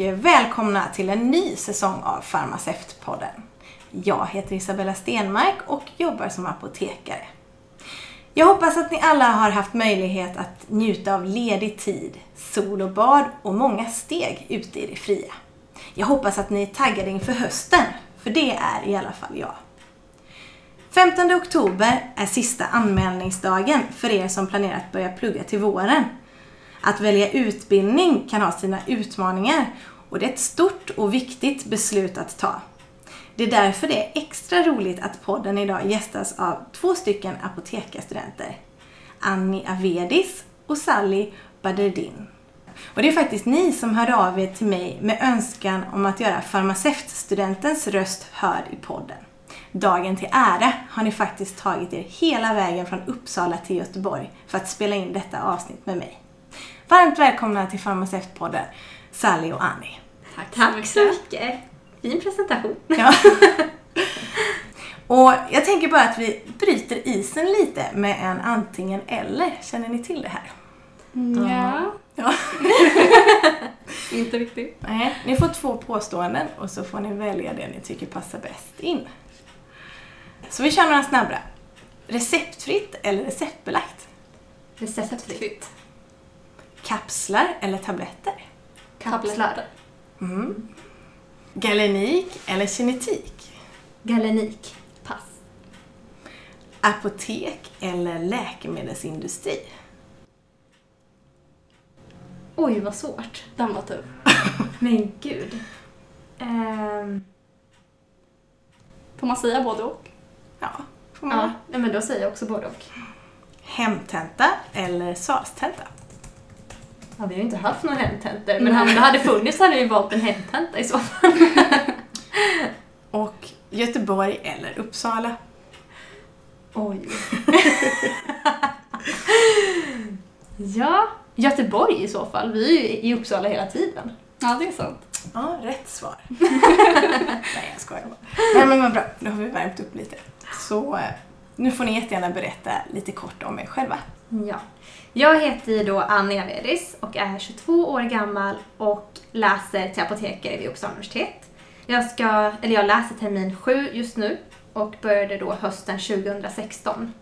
Och välkomna till en ny säsong av Farmaceutpodden. Jag heter Isabella Stenmark och jobbar som apotekare. Jag hoppas att ni alla har haft möjlighet att njuta av ledig tid, sol och bad och många steg ute i det fria. Jag hoppas att ni är taggade inför hösten, för det är i alla fall jag. 15 oktober är sista anmälningsdagen för er som planerar att börja plugga till våren. Att välja utbildning kan ha sina utmaningar och det är ett stort och viktigt beslut att ta. Det är därför det är extra roligt att podden idag gästas av två stycken apotekarstudenter. Annie Avedis och Sally Baderdin. Och det är faktiskt ni som hörde av er till mig med önskan om att göra farmaceutstudentens röst hörd i podden. Dagen till ära har ni faktiskt tagit er hela vägen från Uppsala till Göteborg för att spela in detta avsnitt med mig. Varmt välkomna till Farmaceutpodden, Sally och Annie. Tack, Tack så mycket. Fin presentation. Ja. Och jag tänker bara att vi bryter isen lite med en antingen eller. Känner ni till det här? Ja. ja. Inte riktigt. Nej, ni får två påståenden och så får ni välja det ni tycker passar bäst in. Så vi kör några snabba. Receptfritt eller receptbelagt? Receptfritt. Kapslar eller tabletter? Kapslar. Mm. Galenik eller kinetik? Galenik. Pass. Apotek eller läkemedelsindustri? Oj, vad svårt. Den var tuff. Men gud. Um... Får man säga både och? Ja, får man. Ja, nej, men då säger jag också både och. Hemtenta eller SAS-tenta? Ja, vi har ju inte haft några hemtentor, men om det hade funnits hade vi valt en hemtenta i så fall. Och Göteborg eller Uppsala? Oj. ja, Göteborg i så fall. Vi är ju i Uppsala hela tiden. Ja, det är sant. Ja, rätt svar. Nej, jag skojar bara. Nej, men vad bra. Då har vi värmt upp lite. Så eh, nu får ni jättegärna berätta lite kort om er själva. Ja. Jag heter då Annie Avedis och är 22 år gammal och läser till apotekare vid Uppsala universitet. Jag, ska, eller jag läser termin 7 just nu och började då hösten 2016.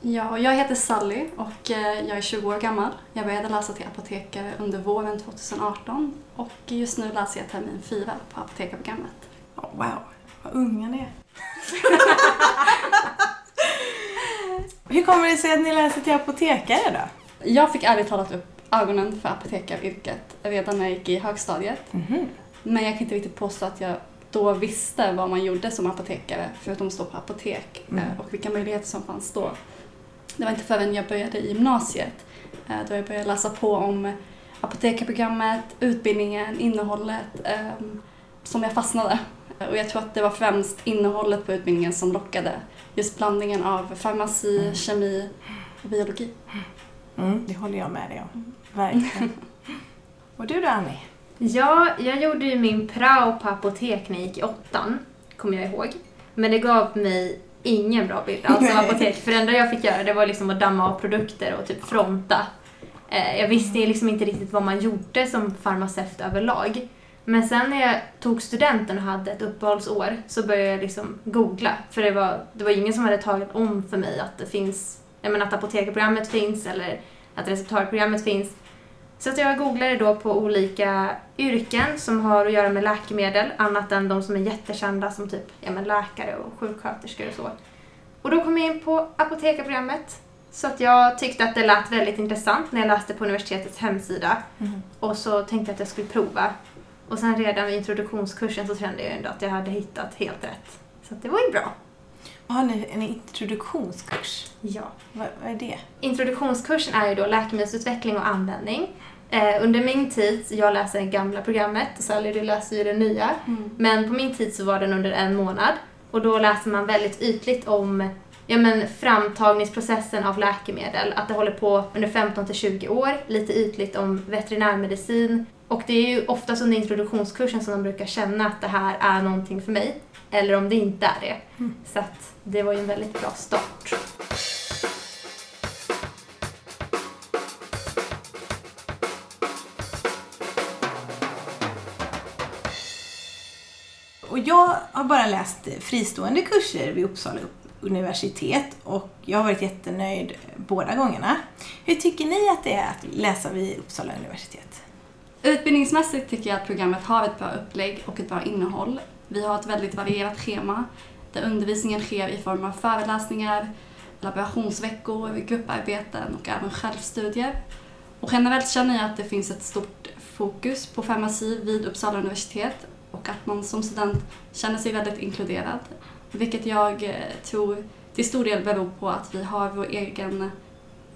Ja, jag heter Sally och eh, jag är 20 år gammal. Jag började läsa till apotekare under våren 2018 och just nu läser jag termin 4 på apotekarprogrammet. Oh, wow, vad unga ni är. Hur kommer det sig att ni läser till apotekare då? Jag fick ärligt talat upp ögonen för apotekaryrket redan när jag gick i högstadiet. Mm -hmm. Men jag kan inte riktigt påstå att jag då visste vad man gjorde som apotekare förutom att stå på apotek Mm. eh, och vilka möjligheter som fanns då. Det var inte förrän jag började i gymnasiet eh, då jag började läsa på om apotekarprogrammet, utbildningen, innehållet ehm, som jag fastnade. Och jag tror att det var främst innehållet på utbildningen som lockade. Just blandningen av farmaci, Mm. kemi och biologi. Mm, det håller jag med dig om. Verkligen. Och du då Annie? Ja, jag gjorde ju min prao på apotek när jag gick i åttan, kommer jag ihåg. Men det gav mig ingen bra bild alls av apotek. För det enda jag fick göra det var liksom att damma av produkter och typ fronta. Eh, jag visste liksom inte riktigt vad man gjorde som farmaceut överlag. Men sen när jag tog studenten och hade ett uppehållsår så började jag liksom googla. För det var, det var ingen som hade tagit om för mig att det finns, jag menar att apotekarprogrammet finns eller att receptarprogrammet finns. Så att jag googlade då på olika yrken som har att göra med läkemedel, annat än de som är jättekända som typ ja, men läkare och sjuksköterskor och så. Och då kom jag in på apotekarprogrammet. Så att jag tyckte att det lät väldigt intressant när jag läste på universitetets hemsida. Mm. Och så tänkte jag att jag skulle prova. Och sen redan vid introduktionskursen så kände jag ändå att jag hade hittat helt rätt. Så det var ju bra. Har ni en introduktionskurs? Ja. Vad, vad är det? Introduktionskursen är ju då läkemedelsutveckling och användning. Eh, under min tid, jag läser det gamla programmet och Sally du läser ju det nya. Mm. Men på min tid så var den under en månad och då läser man väldigt ytligt om ja, men framtagningsprocessen av läkemedel, att det håller på under 15 till 20 år, lite ytligt om veterinärmedicin och det är ju oftast under introduktionskursen som de brukar känna att det här är någonting för mig eller om det inte är det. Mm. Så att det var ju en väldigt bra start. Och jag har bara läst fristående kurser vid Uppsala universitet och jag har varit jättenöjd båda gångerna. Hur tycker ni att det är att läsa vid Uppsala universitet? Utbildningsmässigt tycker jag att programmet har ett bra upplägg och ett bra innehåll. Vi har ett väldigt varierat schema där undervisningen sker i form av föreläsningar, laborationsveckor, grupparbeten och även självstudier. Och generellt känner jag att det finns ett stort fokus på farmaci vid Uppsala universitet och att man som student känner sig väldigt inkluderad. Vilket jag eh, tror till stor del beror på att vi har vår egen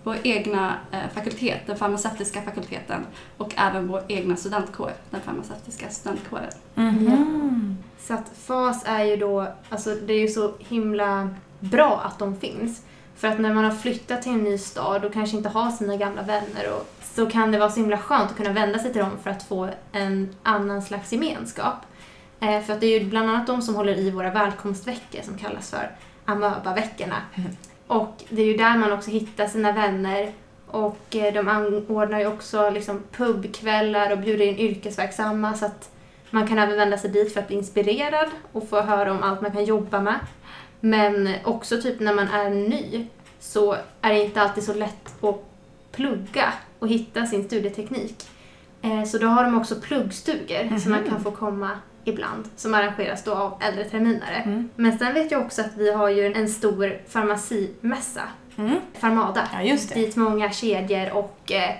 vår egna eh, fakultet, den farmaceutiska fakulteten och även vår egna studentkår, den farmaceutiska studentkåren. Mm. Så att FAS är ju då, alltså det är ju så himla bra att de finns. För att när man har flyttat till en ny stad och kanske inte har sina gamla vänner och, så kan det vara så himla skönt att kunna vända sig till dem för att få en annan slags gemenskap. Eh, för att det är ju bland annat de som håller i våra välkomstveckor som kallas för Amöba-veckorna. Och det är ju där man också hittar sina vänner och eh, de anordnar ju också liksom pubkvällar och bjuder in yrkesverksamma så att man kan även vända sig dit för att bli inspirerad och få höra om allt man kan jobba med. Men också typ när man är ny så är det inte alltid så lätt att plugga och hitta sin studieteknik. Eh, så då har de också pluggstugor mm -hmm. så man kan få komma ibland som arrangeras då av äldre terminare. Mm. Men sen vet jag också att vi har ju en stor farmacimässa, mm. Farmada, ja, just det. dit många kedjor och eh,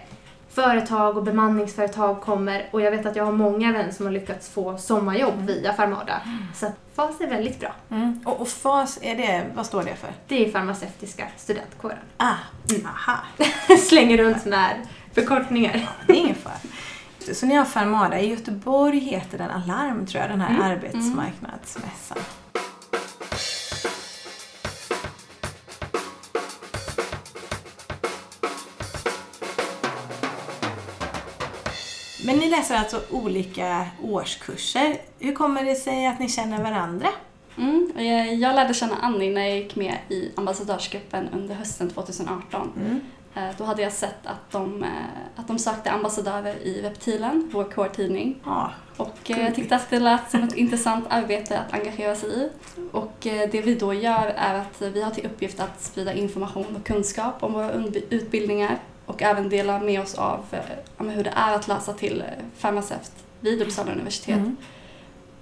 företag och bemanningsföretag kommer och jag vet att jag har många vänner som har lyckats få sommarjobb mm. via Farmada. Så FAS är väldigt bra. Mm. Och, och, FAS, är det, vad står det för? Det är farmaceutiska studentkåren. Ah, mm. aha. Slänger runt med förkortningar. Ja, det är ingen fara. Så ni har Farmada. I Göteborg heter den Alarm, tror jag, den här mm. arbetsmarknadsmässan. Men ni läser alltså olika årskurser. Hur kommer det sig att ni känner varandra? Mm, jag lärde känna Annie när jag gick med i ambassadörsgruppen under hösten 2018. Mm. Eh, då hade jag sett att de, eh, att de sökte ambassadörer i Reptilen, vår core-tidning. Ah, och jag eh, tyckte att det lät som ett intressant arbete att engagera sig i. Och det vi då gör är att vi har till uppgift att sprida information och kunskap om våra utbildningar och även dela med oss av hur det är att läsa till farmaceut vid Uppsala universitet. Mm.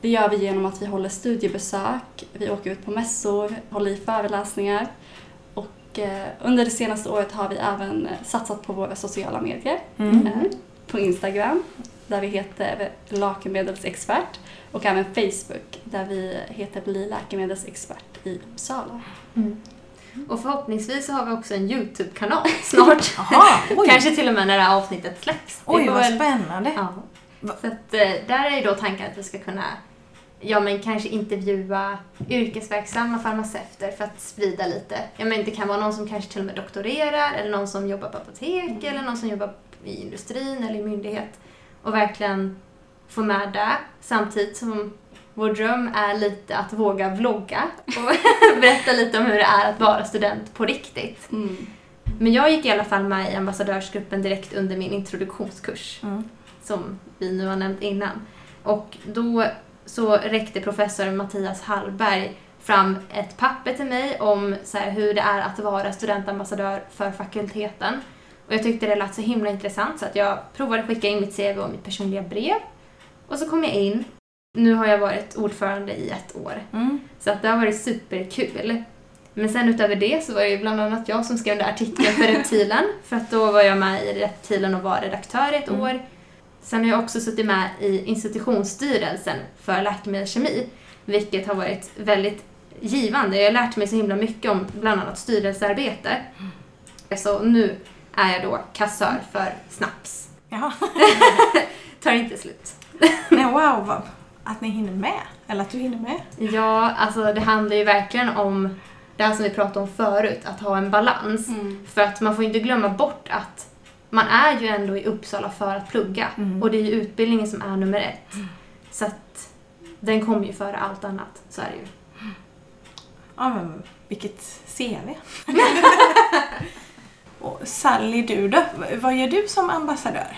Det gör vi genom att vi håller studiebesök, vi åker ut på mässor, håller i föreläsningar under det senaste året har vi även eh, satsat på våra sociala medier. Mm. Eh, på Instagram där vi heter läkemedelsexpert och även Facebook där vi heter Bli läkemedelsexpert i Uppsala. Mm. Och förhoppningsvis så har vi också en YouTube-kanal snart. Aha, Kanske till och med när det här avsnittet släpps. Oj, vad väl... spännande. Ja. Så att, där är ju då tanken att vi ska kunna ja men kanske intervjua yrkesverksamma farmaceuter för att sprida lite. Ja men det kan vara någon som kanske till och med doktorerar eller någon som jobbar på apotek mm. eller någon som jobbar i industrin eller i myndighet och verkligen få med det samtidigt som vår dröm är lite att våga vlogga och berätta lite om hur det är att vara student på riktigt. Mm. Men jag gick i alla fall med i ambassadörsgruppen direkt under min introduktionskurs mm. som vi nu har nämnt innan. Och då så räckte professor Mattias Hallberg fram ett papper till mig om så här, hur det är att vara studentambassadör för fakulteten. Och jag tyckte det lät så himla intressant så att jag provade skicka in mitt CV och mitt personliga brev. Och så kom jag in. Nu har jag varit ordförande i ett år. Mm. Så att det har varit superkul. Men sen utöver det så var det ju bland annat jag som skrev den där artikeln för Reptilen. för att då var jag med i Reptilen och var redaktör i ett mm. år. Sen har jag också suttit med i institutionsstyrelsen för läkemedelskemi, vilket har varit väldigt givande. Jag har lärt mig så himla mycket om bland annat styrelsearbete. Så nu är jag då kassör för Snaps. Jaha. Tar inte slut. Nej, wow, att ni hinner med. Eller att du hinner med. Ja, alltså det handlar ju verkligen om det här som vi pratade om förut, att ha en balans. Mm. För att man får inte glömma bort att man är ju ändå i Uppsala för att plugga mm. och det är ju utbildningen som är nummer ett. Mm. Så att den kommer ju före allt annat, så är det ju. Ja men vilket CV. och Sally, du då? Vad gör du som ambassadör?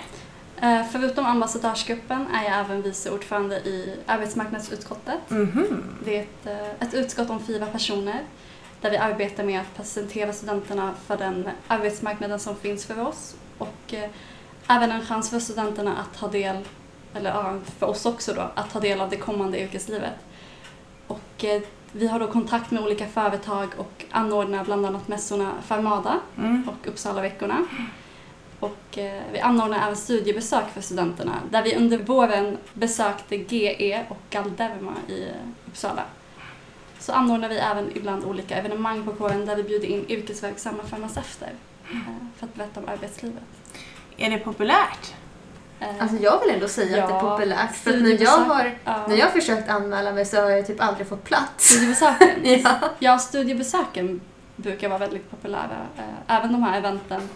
Eh, Förutom ambassadörsgruppen är jag även vice ordförande i arbetsmarknadsutskottet. Mhm. Det är ett, eh, ett utskott om fyra personer där vi arbetar med att presentera studenterna för den arbetsmarknaden som finns för oss och eh, även en chans för studenterna att ta del, eller ja, för oss också då, att ta del av det kommande yrkeslivet. Och eh, vi har då kontakt med olika företag och anordnar bland annat mässorna Farmada Mm. och Uppsalaveckorna. Och eh, vi anordnar även studiebesök för studenterna där vi under våren besökte GE och Galderma i Uppsala. Så anordnar vi även ibland olika evenemang på kåren där vi bjuder in yrkesverksamma farmaceuter för att berätta om arbetslivet. Är det populärt? Eh, Alltså jag vill ändå säga att det är Ja, populärt. För när jag, har, ja. när jag har försökt anmäla mig så har jag typ aldrig fått plats. Studiebesöken? Ja. Ja, studiebesöken brukar vara väldigt populära. eh, Även de här eventen.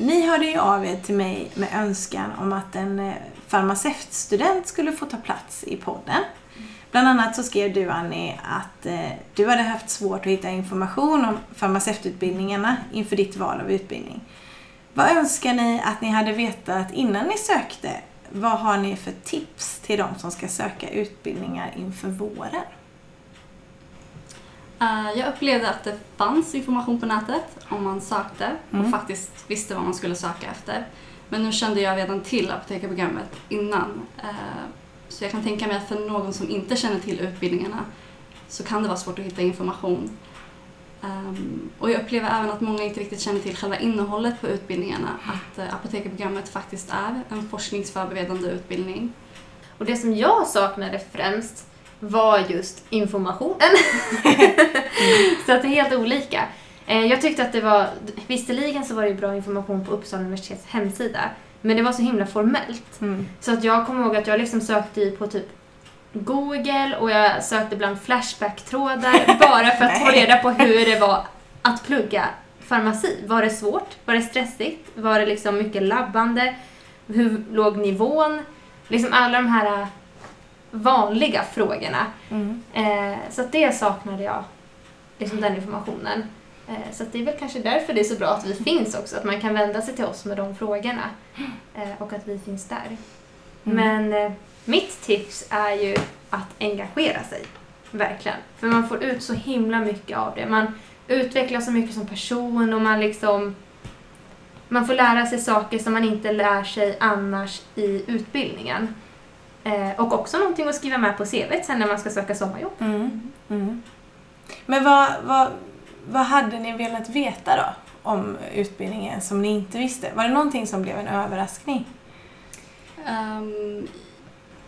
Ni hörde ju av er till mig med önskan om att en eh, farmaceutstudent skulle få ta plats i podden. Bland annat så skrev du Annie att eh, du hade haft svårt att hitta information om farmaceututbildningarna inför ditt val av utbildning. Vad önskar ni att ni hade vetat innan ni sökte? Vad har ni för tips till de som ska söka utbildningar inför våren? Eh, Jag upplevde att det fanns information på nätet om man sökte Mm. och faktiskt visste vad man skulle söka efter. Men nu kände jag redan till apotekarprogrammet innan. Eh, så jag kan tänka mig att för någon som inte känner till utbildningarna så kan det vara svårt att hitta information. Ehm, och jag upplever även att många inte riktigt känner till själva innehållet på utbildningarna. Att eh, apotekarprogrammet faktiskt är en forskningsförberedande utbildning. Och det som jag saknade främst var just informationen. så att det är helt olika. Eh, Jag tyckte att det var, visserligen så var det ju bra information på Uppsala universitets hemsida, men det var så himla formellt. Mm. Så att jag kommer ihåg att jag liksom sökte i på typ Google och jag sökte bland Flashback-trådar bara för att få reda på hur det var att plugga farmaci. Var det svårt? Var det stressigt? Var det liksom mycket labbande? Hur låg nivån? Liksom alla de här äh, vanliga frågorna. Mm. Eh, så det saknade jag, liksom den informationen. Eh, så det är väl kanske därför det är så bra att vi finns också, att man kan vända sig till oss med de frågorna. Eh, och att vi finns där. Mm. Men eh, mitt tips är ju att engagera sig. Verkligen. För man får ut så himla mycket av det. Man utvecklas så mycket som person och man liksom man får lära sig saker som man inte lär sig annars i utbildningen. Och också någonting att skriva med på CV sen när man ska söka sommarjobb. Mm. Mm. Men vad, vad, vad hade ni velat veta då om utbildningen som ni inte visste? Var det någonting som blev en överraskning? Ehm,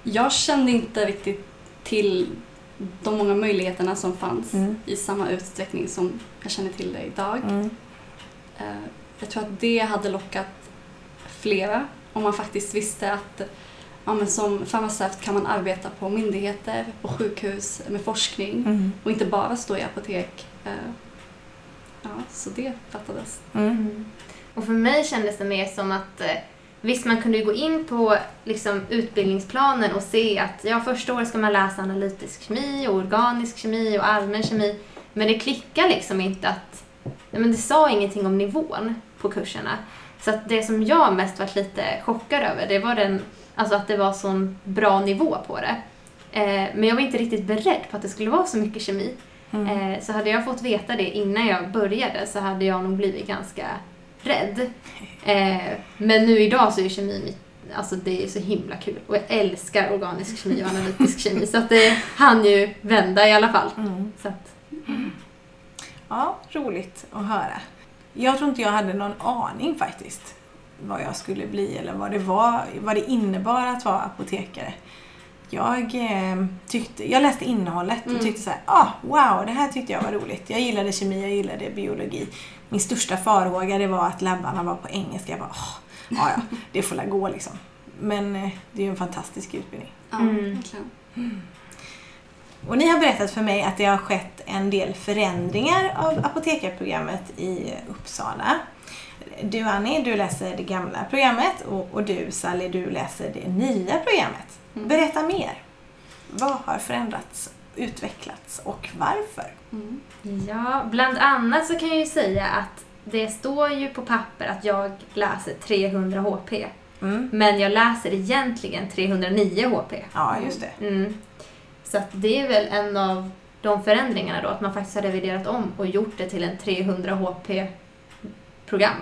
jag kände inte riktigt till de många möjligheterna som fanns Mm. i samma utsträckning som jag känner till det idag. Mm. Eh, jag tror att det hade lockat flera om man faktiskt visste att ja, men som farmaceut kan man arbeta på myndigheter, på sjukhus med forskning Mm. och inte bara stå i apotek. Eh, ja, så det fattades. Mm. Och för mig kändes det mer som att eh, visst, man kunde ju gå in på liksom, utbildningsplanen och se att ja, första året ska man läsa analytisk kemi och organisk kemi och allmän kemi. Men det klickar liksom inte att... Nej, men det sa ingenting om nivån på kurserna. Så att det som jag mest varit lite chockad över, det var den, alltså att det var sån bra nivå på det. Eh, men jag var inte riktigt beredd på att det skulle vara så mycket kemi. Mm. Eh, så hade jag fått veta det innan jag började så hade jag nog blivit ganska rädd. Eh, men nu idag så är kemi mitt, alltså det är så himla kul. Och jag älskar organisk kemi och analytisk kemi så att det hann ju vända i alla fall. Mm. Så att, Ja, roligt att höra. Jag tror inte jag hade någon aning faktiskt vad jag skulle bli eller vad det var, vad det innebar att vara apotekare. Jag, eh, tyckte, jag läste innehållet och Mm. tyckte så här, ah, wow, det här tyckte jag var roligt. Jag gillade kemi, jag gillade biologi. Min största farhåga det var att labbarna var på engelska. Jag bara, ah, ja, ja, det får la gå liksom. Men eh, det är ju en fantastisk utbildning. Ja, Mm. verkligen. Och ni har berättat för mig att det har skett en del förändringar av apotekarprogrammet i Uppsala. Du Annie, du läser det gamla programmet och, och du Sally, du läser det nya programmet. Mm. Berätta mer. Vad har förändrats utvecklats och varför? Mm. Ja, bland annat så kan jag ju säga att det står ju på papper att jag läser 300 HP. Mm. Men jag läser egentligen 309 HP. Ja, just det. Mm. Så att det är väl en av de förändringarna då, att man faktiskt har reviderat om och gjort det till en 300 HP-program.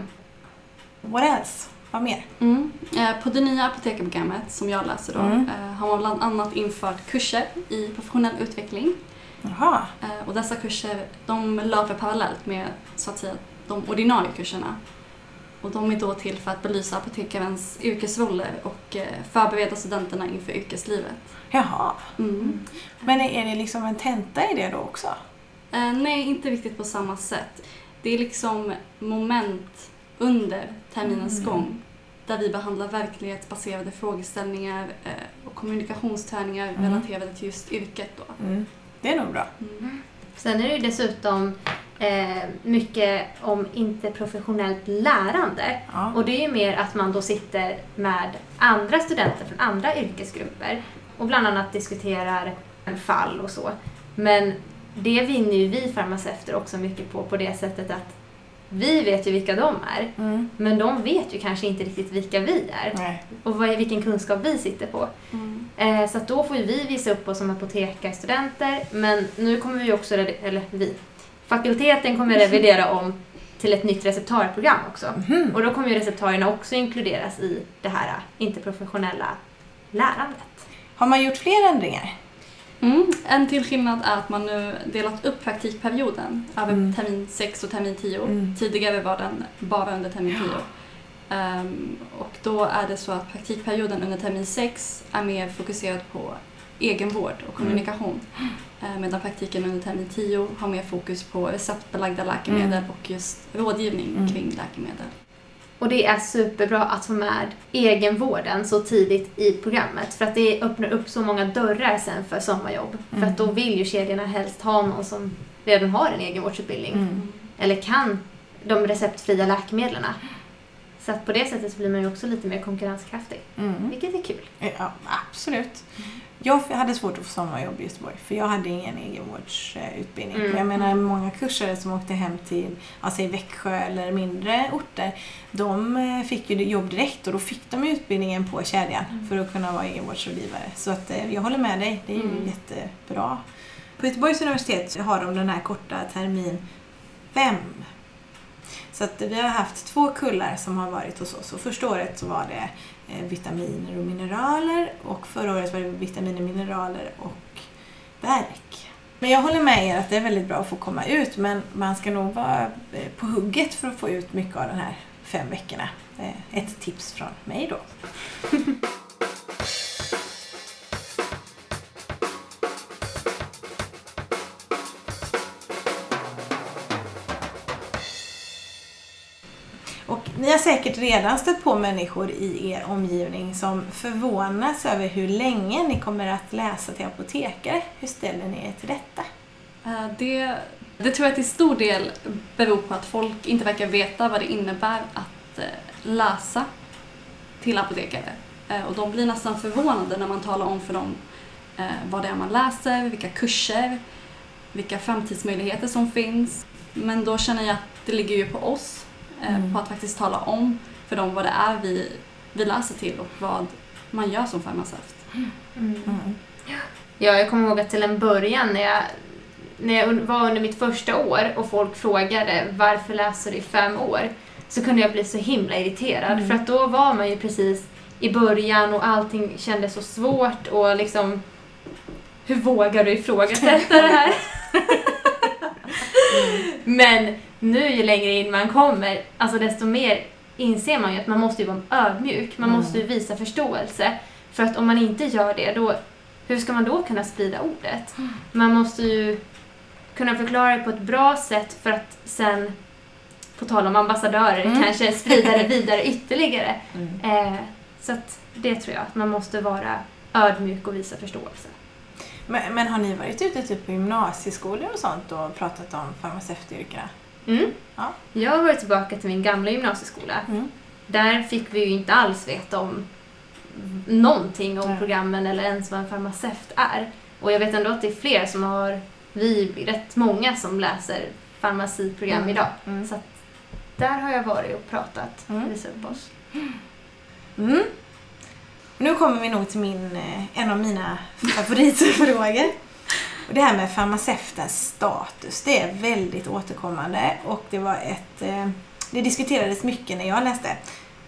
What else? Vad mer? Mm. Eh, På det nya apotekarprogrammet som jag läser då Mm. eh, har man bland annat infört kurser i professionell utveckling. Jaha. Eh, Och dessa kurser de löper parallellt med så att säga de ordinarie kurserna. Och de är då till för att belysa apotekarens yrkesroller och förbereda studenterna inför yrkeslivet. Jaha. Mm. Men är det liksom en tenta i det då också? Nej, inte riktigt på samma sätt. Det är liksom moment under terminens Mm. gång där vi behandlar verklighetsbaserade frågeställningar eh, och kommunikationsträningar Mm. relaterade till just yrket. Då. Mm. Det är nog bra. Mm. Sen är det ju dessutom eh, mycket om interprofessionellt lärande. Ja. Och det är ju mer att man då sitter med andra studenter från andra yrkesgrupper och bland annat diskuterar fall och så. Men det vinner ju vi farmaceuter också mycket på, på det sättet att vi vet ju vilka de är, Mm. men de vet ju kanske inte riktigt vilka vi är Nej. och vad, vilken kunskap vi sitter på. Mm. Eh, så då får ju vi visa upp oss som apotekarstudenter, men nu kommer vi också, eller vi, fakulteten kommer revidera om till ett nytt receptarieprogram också. Mhm. Och då kommer ju receptarierna också inkluderas i det här interprofessionella lärandet. Har man gjort fler ändringar? Mm. En till skillnad är att man nu delat upp praktikperioden över Mm. termin 6 och termin 10. Mm. Tidigare var den bara under termin 10. Ehm, och då är det så att praktikperioden under termin 6 är mer fokuserad på egenvård och kommunikation. Eh, medan praktiken under termin 10 har mer fokus på receptbelagda läkemedel Mm. och just rådgivning Mm. kring läkemedel. Och det är superbra att få med egenvården så tidigt i programmet för att det öppnar upp så många dörrar sen för sommarjobb. För Mm. att då vill ju kedjorna helst ha någon som redan har en egenvårdsutbildning Mm. eller kan de receptfria läkemedlen. Så att på det sättet så blir man ju också lite mer konkurrenskraftig, Mm. vilket är kul. Ja, absolut. Jag hade svårt att få sommarjobb i Göteborg för jag hade ingen egenvårdsutbildning. Mm. Jag menar många kursare som åkte hem till ja, säg Växjö eller mindre orter de eh, fick ju jobb direkt och då fick de utbildningen på kedjan för att kunna vara egenvårdsrådgivare. Så att, eh, jag håller med dig, det är ju Mm. jättebra. På Göteborgs universitet har de den här korta termin 5 så att vi har haft två kullar som har varit hos oss och första året så var det Eh, vitaminer och mineraler och förra året var det vitaminer, mineraler och verk. Men jag håller med er att det är väldigt bra att få komma ut men man ska nog vara eh, på hugget för att få ut mycket av de här fem veckorna. Eh, ett tips från mig då. ni har säkert redan stött på människor i er omgivning som förvånas över hur länge ni kommer att läsa till apotekare. Hur ställer ni er till detta? Eh, det, det tror jag till stor del beror på att folk inte verkar veta vad det innebär att eh, läsa till apotekare. Eh, och de blir nästan förvånade när man talar om för dem vad det är man läser, vilka kurser, vilka framtidsmöjligheter som finns. Men då känner jag att det ligger ju på oss Mm. på att faktiskt tala om för dem vad det är vi, vi läser till och vad man gör som farmaceut. Mm. Ja, jag kommer ihåg att till en början när jag, när jag var under mitt första år och folk frågade varför läser du i fem år? Så kunde jag bli så himla irriterad Mm. för att då var man ju precis i början och allting kändes så svårt och liksom hur vågar du ifrågasätta det här? Men nu ju längre in man kommer, alltså desto mer inser man ju att man måste ju vara ödmjuk. Man Mm. måste ju visa förståelse. För att om man inte gör det, då, hur ska man då kunna sprida ordet? Man måste ju kunna förklara det på ett bra sätt för att sen, på tal om ambassadörer, Mm. kanske sprida det vidare ytterligare. Mm. Eh, så att det tror jag, att man måste vara ödmjuk och visa förståelse. Men, men har ni varit ute typ på gymnasieskolor och sånt och pratat om farmaceutyrkena? Mm. Ja. Jag har varit tillbaka till min gamla gymnasieskola. Mm. Där fick vi ju inte alls veta om någonting om Nej. programmen eller ens vad en farmaceut är. Och jag vet ändå att det är fler som har, vi är rätt många som läser farmaciprogram Mm. idag. Mm. Så där har jag varit och pratat, Mm. visat upp Mm. Nu kommer vi nog till min, eh, en av mina favoritfrågor. Och det här med farmaceutens status, det är väldigt återkommande och det var ett, eh, det diskuterades mycket när jag läste.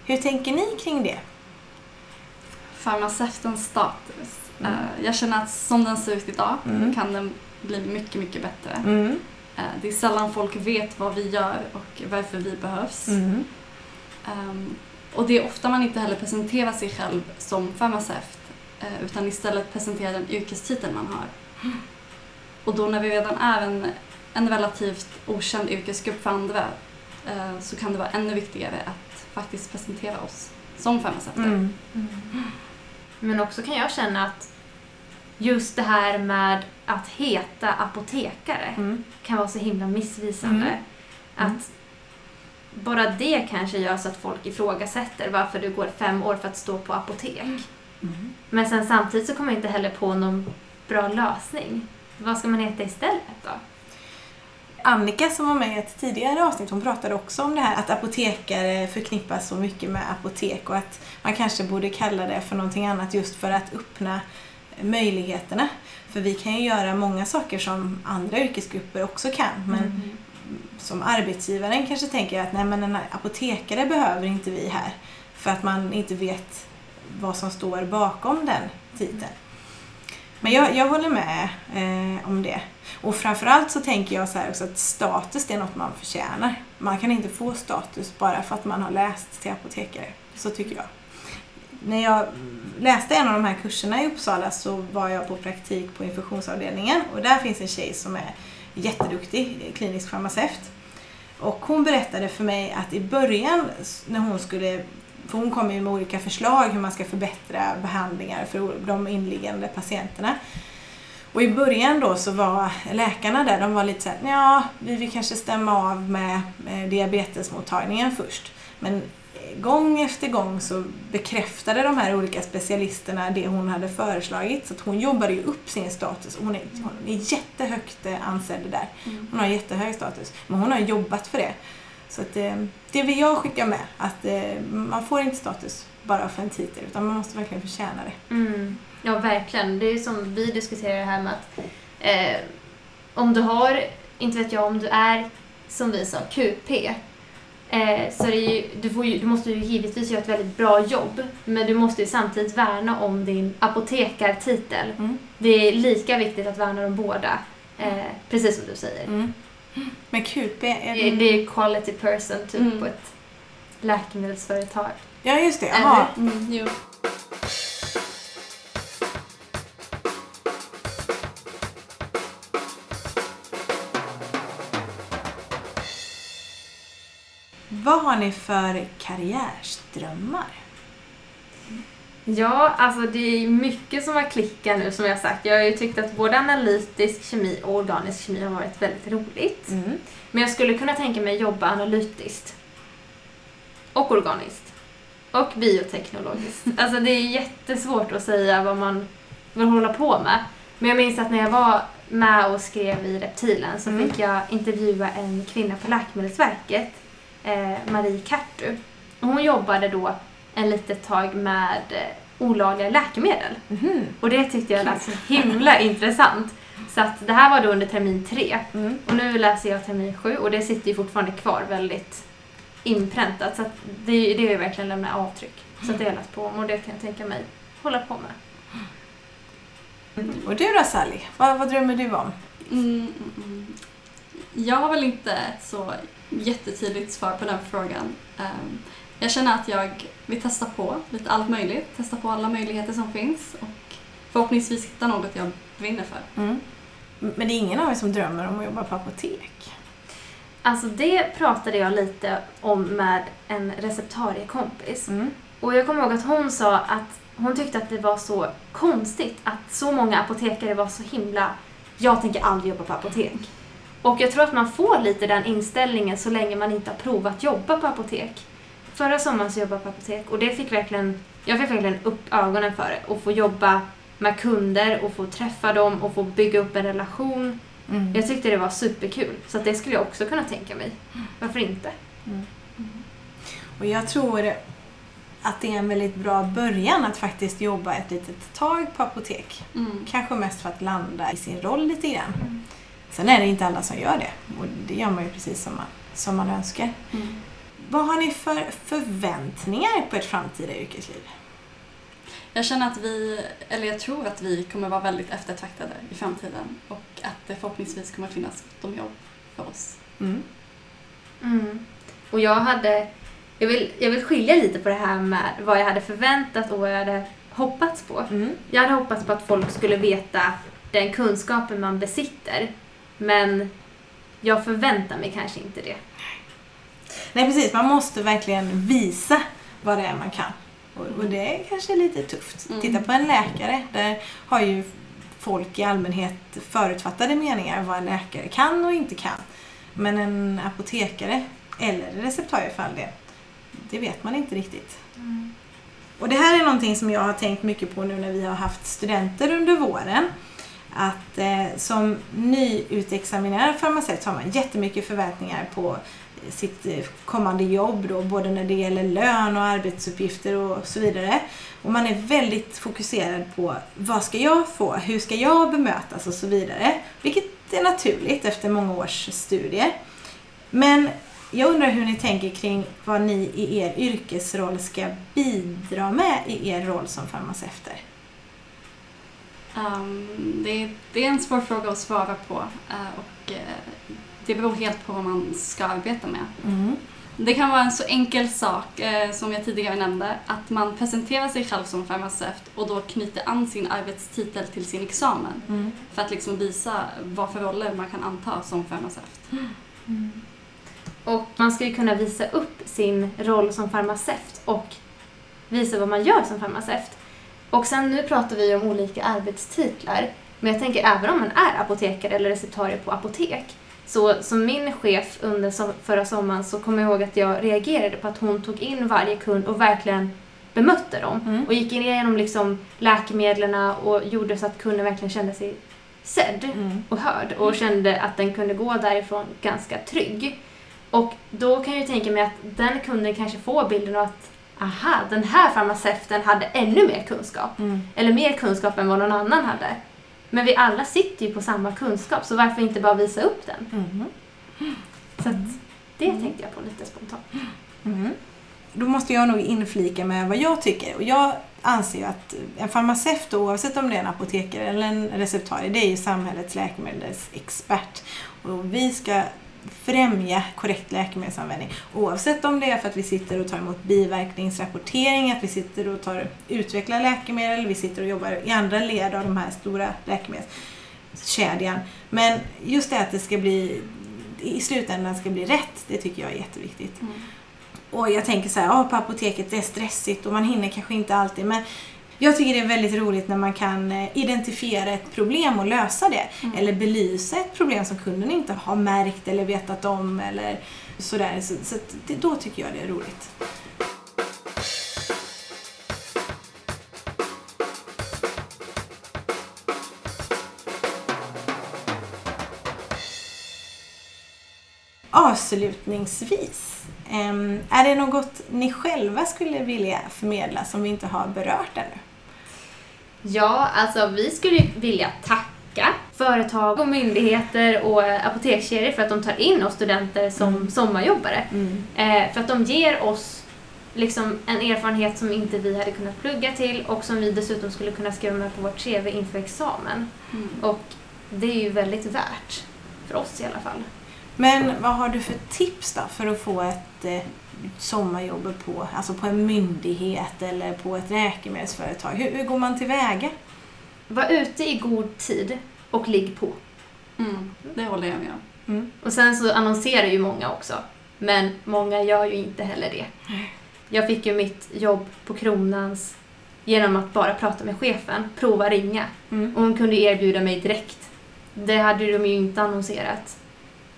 Hur tänker ni kring det? Farmaceutens status. Mm. Eh, jag känner att som den ser ut idag Mm. kan den bli mycket, mycket bättre. Mm. Det är sällan folk vet vad vi gör och varför vi behövs. Mm. Och det är ofta man inte heller presenterar sig själv som farmaceut eh, utan istället presenterar den yrkestitel man har. Och då när vi redan är en, en relativt okänd yrkesgrupp för andra eh, så kan det vara ännu viktigare att faktiskt presentera oss som farmaceuter. Mm. Men också kan jag känna att just det här med att heta apotekare Mm. kan vara så himla missvisande. Mm. Att bara det kanske gör så att folk ifrågasätter varför du går fem år för att stå på apotek. Mm. Men sen samtidigt så kommer jag inte heller på någon bra lösning. Vad ska man heta istället då? Annika som var med i ett tidigare avsnitt, hon pratade också om det här att apotekare förknippas så mycket med apotek och att man kanske borde kalla det för någonting annat just för att öppna möjligheterna. För vi kan ju göra många saker som andra yrkesgrupper också kan men Mm som arbetsgivaren kanske tänker att nej men en apotekare behöver inte vi här för att man inte vet vad som står bakom den titeln. Men jag, jag håller med eh, om det. Och framförallt så tänker jag så här också att status det är något man förtjänar. Man kan inte få status bara för att man har läst till apotekare. Så tycker jag. När jag läste en av de här kurserna i Uppsala så var jag på praktik på infektionsavdelningen och där finns en tjej som är jätteduktig klinisk farmaceut. Och hon berättade för mig att i början när hon skulle, för hon kommer ju med olika förslag hur man ska förbättra behandlingar för de inliggande patienterna. Och i början då så var läkarna där, de var lite såhär, ja vi vill kanske stämma av med diabetesmottagningen först. Men gång efter gång så bekräftade de här olika specialisterna det hon hade föreslagit. Så hon jobbade ju upp sin status. Hon är, hon är jättehögt eh, ansedd där. Mm. Hon har jättehög status. Men hon har jobbat för det. Så att, eh, det vill jag skicka med. Att eh, man får inte status bara för en titel utan man måste verkligen förtjäna det. Mm. Ja, verkligen. Det är som vi diskuterar här med att eh, om du har, inte vet jag, om du är som vi sa, QP eh, så ju, du, ju, du måste ju givetvis göra ett väldigt bra jobb men du måste ju samtidigt värna om din apotekartitel. Mm. Det är lika viktigt att värna om båda, eh, precis som du säger. Mm. Men QP, är Det, det... det är quality person typ Mm. på ett läkemedelsföretag. Ja just det, jaha. Mm, jo. Vad har ni för karriärströmmar? Ja, alltså det är mycket som har klickat nu som jag sagt. Jag har ju tyckt att både analytisk kemi och organisk kemi har varit väldigt roligt. Mm. Men jag skulle kunna tänka mig jobba analytiskt. Och organiskt. Och bioteknologiskt. Alltså det är jättesvårt att säga vad man vill hålla på med. Men jag minns att när jag var med och skrev i Reptilen så Mm. fick jag intervjua en kvinna på Läkemedelsverket, eh, Marie Kartu. Och hon jobbade då en litet tag med eh, olagliga läkemedel. Mhm. Och det tyckte jag lät så himla intressant. Så att det här var då under termin tre. Mm. Och nu läser jag termin sju och det sitter ju fortfarande kvar väldigt inpräntat. Så att det, det är ju verkligen lämna avtryck. Så att det har jag på om och det kan jag tänka mig hålla på med. Och du då Sally, vad, vad drömmer du om? Mm, mm, mm. Jag har väl inte ett så jättetydligt svar på den frågan. Ehm, jag känner att jag vill testa på lite allt möjligt, testa på alla möjligheter som finns och förhoppningsvis hitta något jag brinner för. Mm. Men det är ingen av er som drömmer om att jobba på apotek? Alltså det pratade jag lite om med en receptariekompis. Mm. Och jag kommer ihåg att hon sa att hon tyckte att det var så konstigt att så många apotekare var så himla jag tänker aldrig jobba på apotek. Och jag tror att man får lite den inställningen så länge man inte har provat jobba på apotek. Förra sommaren så jobbade jag på apotek och det fick verkligen, jag fick verkligen upp ögonen för det och få jobba med kunder och få träffa dem och få bygga upp en relation. Mm. Jag tyckte det var superkul. Så att det skulle jag också kunna tänka mig. Varför inte? Och jag tror att det är en väldigt bra början att faktiskt jobba ett litet tag på apotek. Mm. Kanske mest för att landa i sin roll lite grann. Sen är det inte alla som gör det och det gör man ju precis som man, som man önskar. Mm. Vad har ni för förväntningar på ert framtida yrkesliv? Jag känner att vi, eller jag tror att vi kommer vara väldigt eftertraktade i framtiden och att det förhoppningsvis kommer finnas gott om jobb för oss. Mm. Mm. Och jag hade... Jag vill, jag vill skilja lite på det här med vad jag hade förväntat och vad jag hade hoppats på. Mm. Jag hade hoppats på att folk skulle veta den kunskapen man besitter. Men jag förväntar mig kanske inte det. Nej precis, man måste verkligen visa vad det är man kan. Och, och det är kanske lite tufft. Mm. Titta på en läkare, där har ju folk i allmänhet förutfattade meningar vad en läkare kan och inte kan. Men en apotekare, eller receptarie för all del, det vet man inte riktigt. Och det här är någonting som jag har tänkt mycket på nu när vi har haft studenter under våren. Att eh, som nyutexaminerad farmaceut så har man jättemycket förväntningar på sitt eh, kommande jobb då, både när det gäller lön och arbetsuppgifter och så vidare. Och man är väldigt fokuserad på vad ska jag få, hur ska jag bemötas och så vidare. Vilket är naturligt efter många års studier. Men jag undrar hur ni tänker kring vad ni i er yrkesroll ska bidra med i er roll som farmaceuter. Um, det, är, det är en svår fråga att svara på eh, och eh, det beror helt på vad man ska arbeta med. Mm. Det kan vara en så enkel sak eh, som jag tidigare nämnde, att man presenterar sig själv som farmaceut och då knyter an sin arbetstitel till sin examen Mm. för att liksom visa vad för roller man kan anta som farmaceut. Och man ska ju kunna visa upp sin roll som farmaceut och visa vad man gör som farmaceut. Och sen nu pratar vi om olika arbetstitlar. Men jag tänker även om man är apotekare eller receptarie på apotek. Så som min chef under som, förra sommaren så kommer jag ihåg att jag reagerade på att hon tog in varje kund och verkligen bemötte dem. Mm. Och gick igenom liksom läkemedlen och gjorde så att kunden verkligen kände sig sedd Mm. och hörd och kände att den kunde gå därifrån ganska trygg. Och då kan jag ju tänka mig att den kunden kanske får bilden av att aha, den här farmaceuten hade ännu mer kunskap. Mm. Eller mer kunskap än vad någon annan hade. Men vi alla sitter ju på samma kunskap, så varför inte bara visa upp den? Mm. Så att det tänkte jag på lite spontant. Mm. Då måste jag nog inflika med vad jag tycker. Och jag anser att en farmaceut, oavsett om det är en apotekare eller en receptarie, det är ju samhällets läkemedelsexpert. Och vi ska främja korrekt läkemedelsanvändning. Oavsett om det är för att vi sitter och tar emot biverkningsrapportering, att vi sitter och tar, utvecklar läkemedel, vi sitter och jobbar i andra led av de här stora läkemedelskedjan. Men just det att det ska bli i slutändan ska bli rätt, det tycker jag är jätteviktigt. Mm. Och jag tänker så här, ja, på apoteket det är stressigt och man hinner kanske inte alltid. Men jag tycker det är väldigt roligt när man kan eh, identifiera ett problem och lösa det. Mm. Eller belysa ett problem som kunden inte har märkt eller vetat om eller sådär. Så, så det, då tycker jag det är roligt. Avslutningsvis, är det något ni själva skulle vilja förmedla som vi inte har berört ännu? Ja, alltså vi skulle vilja tacka företag och myndigheter och apotekskedjor för att de tar in oss studenter som Mm. sommarjobbare. Eh, för att de ger oss liksom en erfarenhet som inte vi hade kunnat plugga till och som vi dessutom skulle kunna skriva med på vårt CV inför examen. Mm. Och det är ju väldigt värt, för oss i alla fall. Men vad har du för tips då för att få ett eh, sommarjobb på, alltså på en myndighet eller på ett läkemedelsföretag? Hur, hur går man tillväga? Var ute i god tid och ligg på. Mm. Det håller jag med om. Mm. Och sen så annonserar ju många också. Men många gör ju inte heller det. Jag fick ju mitt jobb på Kronans genom att bara prata med chefen, prova ringa. Mm. Och hon kunde erbjuda mig direkt. Det hade de ju inte annonserat.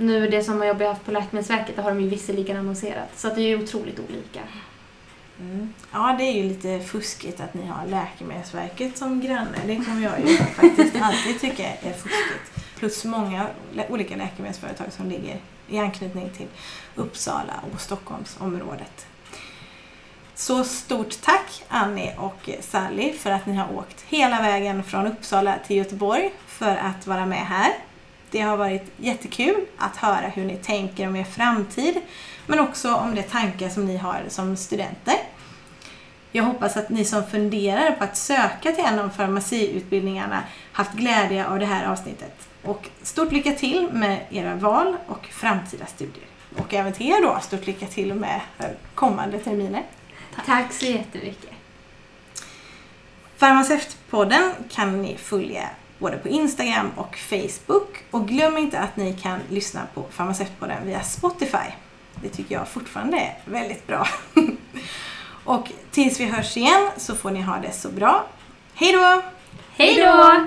Nu det som jag jobbar haft på Läkemedelsverket, det har de ju visserligen annonserat. Så att det är ju otroligt olika. Mm. Ja, det är ju lite fuskigt att ni har Läkemedelsverket som granne. Det kommer jag ju faktiskt alltid tycka är fuskigt. Plus många olika läkemedelsföretag som ligger i anknytning till Uppsala och Stockholmsområdet. Så stort tack Annie och Sally för att ni har åkt hela vägen från Uppsala till Göteborg för att vara med här. Det har varit jättekul att höra hur ni tänker om er framtid men också om de tankar som ni har som studenter. Jag hoppas att ni som funderar på att söka till en av farmaciutbildningarna haft glädje av det här avsnittet. Och stort lycka till med era val och framtida studier. Och även till er då, stort lycka till med kommande terminer. Tack så jättemycket. Farmaceutpodden kan ni följa både på Instagram och Facebook. Och glöm inte att ni kan lyssna på Farmaceutpodden via Spotify. Det tycker jag fortfarande är väldigt bra. och tills vi hörs igen så får ni ha det så bra. Hej då! Hej då!